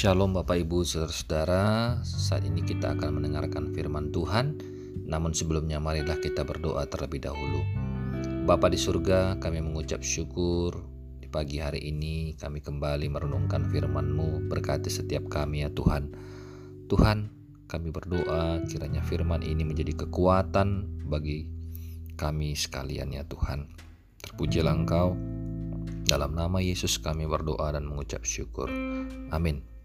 Shalom Bapak Ibu Saudara-saudara. Saat ini kita akan mendengarkan firman Tuhan. Namun sebelumnya marilah kita berdoa terlebih dahulu. Bapa di surga kami mengucap syukur Di pagi hari ini kami kembali merenungkan firman-Mu Berkati setiap kami ya Tuhan. Tuhan kami berdoa kiranya firman ini menjadi kekuatan bagi kami sekalian ya Tuhan. Terpujilah Engkau. Dalam nama Yesus kami berdoa dan mengucap syukur. Amin.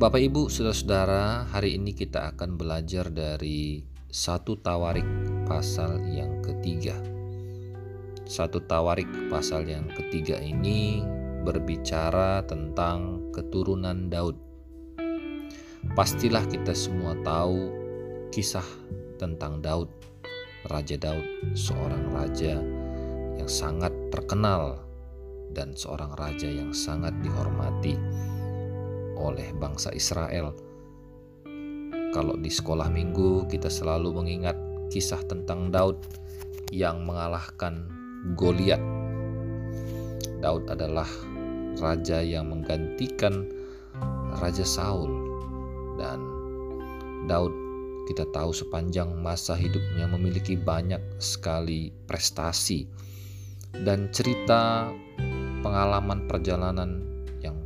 Bapak Ibu, saudara-saudara, hari ini kita akan belajar dari satu tawarik pasal yang ketiga. Satu tawarik pasal yang ketiga ini berbicara tentang keturunan Daud. Pastilah kita semua tahu kisah tentang Daud, Raja Daud, seorang raja yang sangat terkenal dan seorang raja yang sangat dihormati oleh bangsa Israel. Kalau di sekolah minggu kita selalu mengingat kisah tentang Daud yang mengalahkan Goliat. Daud adalah raja yang menggantikan Raja Saul dan Daud kita tahu sepanjang masa hidupnya memiliki banyak sekali prestasi dan cerita pengalaman perjalanan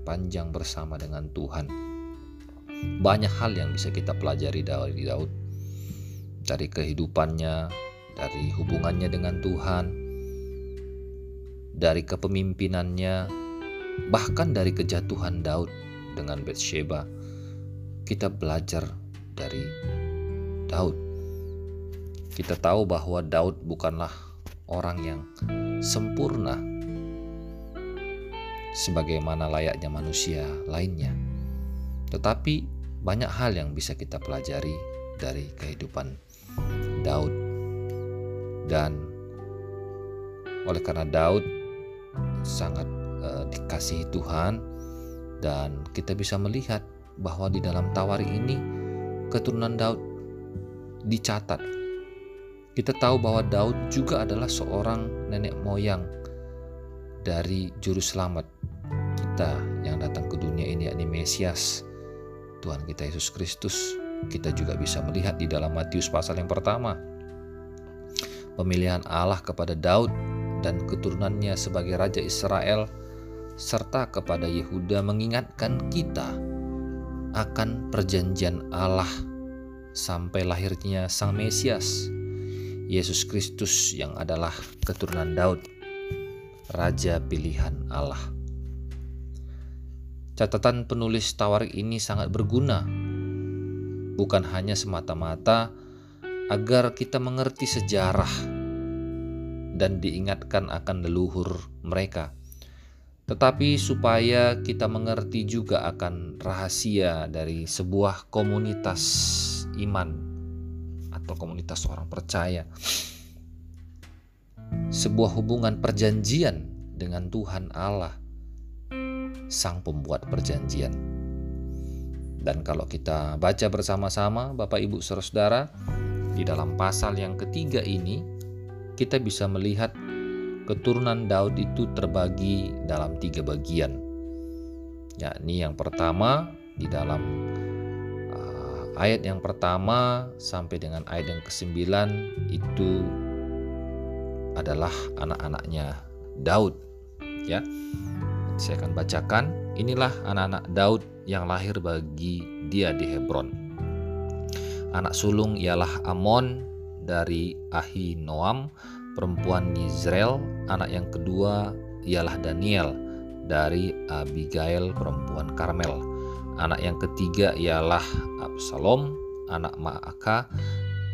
panjang bersama dengan Tuhan. Banyak hal yang bisa kita pelajari dari Daud, dari kehidupannya, dari hubungannya dengan Tuhan, dari kepemimpinannya, bahkan dari kejatuhan Daud dengan Bathsheba. Kita belajar dari Daud. Kita tahu bahwa Daud bukanlah orang yang sempurna, sebagaimana layaknya manusia lainnya. Tetapi banyak hal yang bisa kita pelajari dari kehidupan Daud. Dan oleh karena Daud sangat uh, dikasihi Tuhan dan kita bisa melihat bahwa di dalam tawari ini keturunan Daud dicatat. Kita tahu bahwa Daud juga adalah seorang nenek moyang dari juru selamat kita yang datang ke dunia ini yakni Mesias Tuhan kita Yesus Kristus kita juga bisa melihat di dalam Matius pasal yang pertama pemilihan Allah kepada Daud dan keturunannya sebagai raja Israel serta kepada Yehuda mengingatkan kita akan perjanjian Allah sampai lahirnya Sang Mesias Yesus Kristus yang adalah keturunan Daud raja pilihan Allah. Catatan penulis Tawarik ini sangat berguna, bukan hanya semata-mata agar kita mengerti sejarah dan diingatkan akan leluhur mereka, tetapi supaya kita mengerti juga akan rahasia dari sebuah komunitas iman atau komunitas orang percaya. Sebuah hubungan perjanjian dengan Tuhan Allah, Sang Pembuat Perjanjian. Dan kalau kita baca bersama-sama, Bapak, Ibu, saudara-saudara, di dalam pasal yang ketiga ini, kita bisa melihat keturunan Daud itu terbagi dalam tiga bagian, yakni yang pertama di dalam uh, ayat yang pertama sampai dengan ayat yang kesembilan itu adalah anak-anaknya Daud. Ya, saya akan bacakan. Inilah anak-anak Daud yang lahir bagi dia di Hebron. Anak sulung ialah Amon dari Ahinoam, perempuan Nizrel. Anak yang kedua ialah Daniel dari Abigail, perempuan Karmel. Anak yang ketiga ialah Absalom, anak Maaka,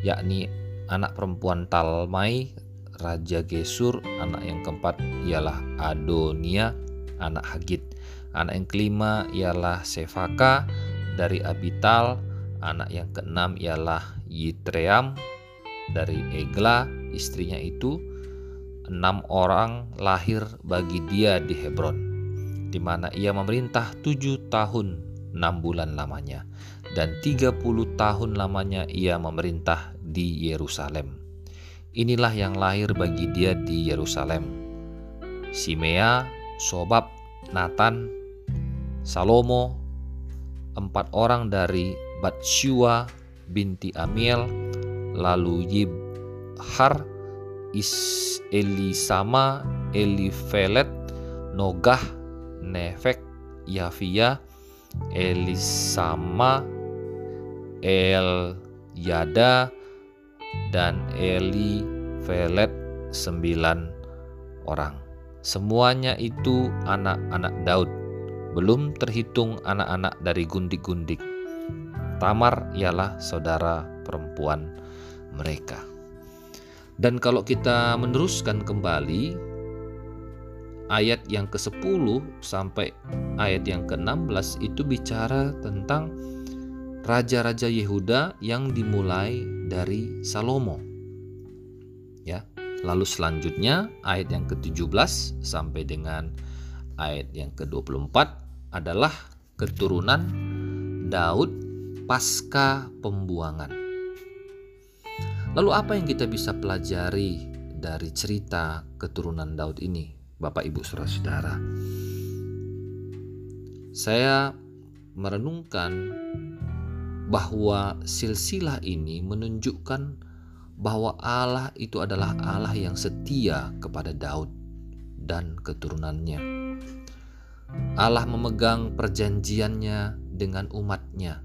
yakni anak perempuan Talmai Raja Gesur, anak yang keempat ialah Adonia, anak Hagit. Anak yang kelima ialah Sefaka dari Abital, anak yang keenam ialah Yitream dari Egla, istrinya itu. Enam orang lahir bagi dia di Hebron, di mana ia memerintah tujuh tahun enam bulan lamanya, dan tiga puluh tahun lamanya ia memerintah di Yerusalem. Inilah yang lahir bagi dia di Yerusalem. Simea, Sobab, Nathan, Salomo, empat orang dari Batshua binti Amiel, lalu Yibhar, Is Elisama, Elifelet, Nogah, Nefek, Yafia, Elisama, El Yada, dan Eli Velet sembilan orang. Semuanya itu anak-anak Daud, belum terhitung anak-anak dari gundik-gundik. Tamar ialah saudara perempuan mereka. Dan kalau kita meneruskan kembali ayat yang ke-10 sampai ayat yang ke-16 itu bicara tentang raja-raja Yehuda yang dimulai dari Salomo. Ya. Lalu selanjutnya ayat yang ke-17 sampai dengan ayat yang ke-24 adalah keturunan Daud pasca pembuangan. Lalu apa yang kita bisa pelajari dari cerita keturunan Daud ini, Bapak Ibu Saudara-saudara? Saya merenungkan bahwa silsilah ini menunjukkan bahwa Allah itu adalah Allah yang setia kepada Daud dan keturunannya. Allah memegang perjanjiannya dengan umatnya.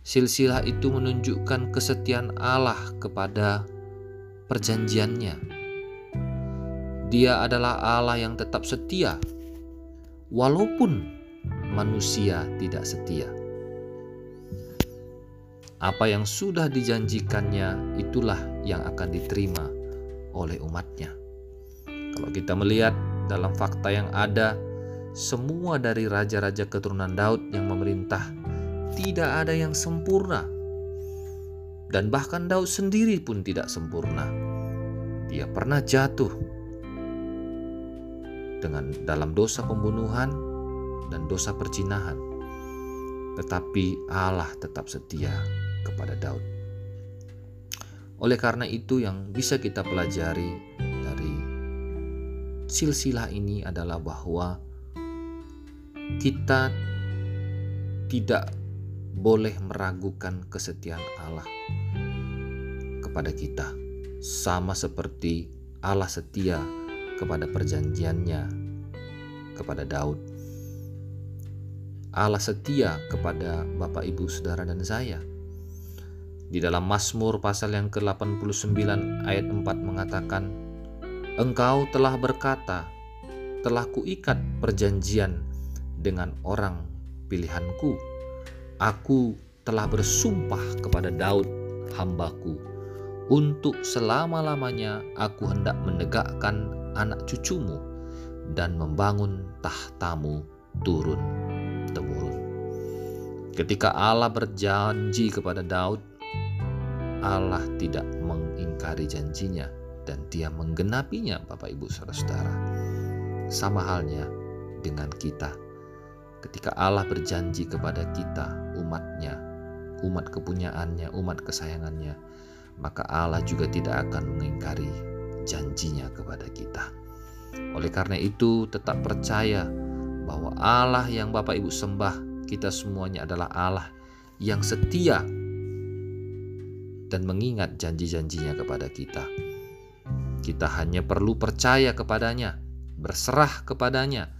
Silsilah itu menunjukkan kesetiaan Allah kepada perjanjiannya. Dia adalah Allah yang tetap setia, walaupun manusia tidak setia. Apa yang sudah dijanjikannya itulah yang akan diterima oleh umatnya. Kalau kita melihat dalam fakta yang ada, semua dari raja-raja keturunan Daud yang memerintah tidak ada yang sempurna. Dan bahkan Daud sendiri pun tidak sempurna. Dia pernah jatuh dengan dalam dosa pembunuhan dan dosa percinahan. Tetapi Allah tetap setia kepada Daud. Oleh karena itu, yang bisa kita pelajari dari silsilah ini adalah bahwa kita tidak boleh meragukan kesetiaan Allah kepada kita, sama seperti Allah setia kepada perjanjiannya kepada Daud. Allah setia kepada Bapak, Ibu, Saudara, dan saya di dalam Mazmur pasal yang ke-89 ayat 4 mengatakan, Engkau telah berkata, telah kuikat perjanjian dengan orang pilihanku. Aku telah bersumpah kepada Daud, hambaku, untuk selama-lamanya aku hendak menegakkan anak cucumu dan membangun tahtamu turun temurun. Ketika Allah berjanji kepada Daud, Allah tidak mengingkari janjinya dan dia menggenapinya Bapak Ibu Saudara-saudara. Sama halnya dengan kita. Ketika Allah berjanji kepada kita, umatnya, umat kepunyaannya, umat kesayangannya, maka Allah juga tidak akan mengingkari janjinya kepada kita. Oleh karena itu, tetap percaya bahwa Allah yang Bapak Ibu sembah, kita semuanya adalah Allah yang setia dan mengingat janji-janjinya kepada kita. Kita hanya perlu percaya kepadanya, berserah kepadanya,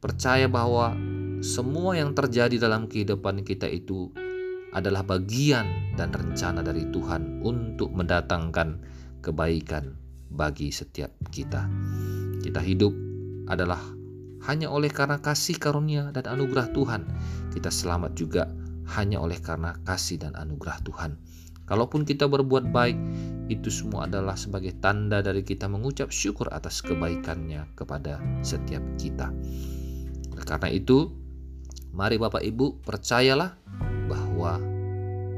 percaya bahwa semua yang terjadi dalam kehidupan kita itu adalah bagian dan rencana dari Tuhan untuk mendatangkan kebaikan bagi setiap kita. Kita hidup adalah hanya oleh karena kasih karunia dan anugerah Tuhan. Kita selamat juga hanya oleh karena kasih dan anugerah Tuhan. Kalaupun kita berbuat baik, itu semua adalah sebagai tanda dari kita mengucap syukur atas kebaikannya kepada setiap kita. Karena itu, mari Bapak Ibu percayalah bahwa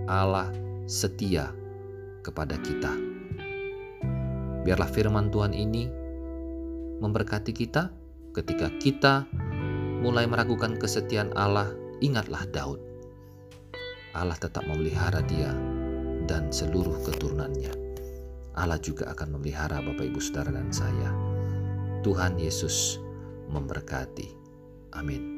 Allah setia kepada kita. Biarlah firman Tuhan ini memberkati kita ketika kita mulai meragukan kesetiaan Allah, ingatlah Daud. Allah tetap memelihara dia dan seluruh keturunannya. Allah juga akan memelihara Bapak Ibu Saudara dan saya. Tuhan Yesus memberkati. Amin.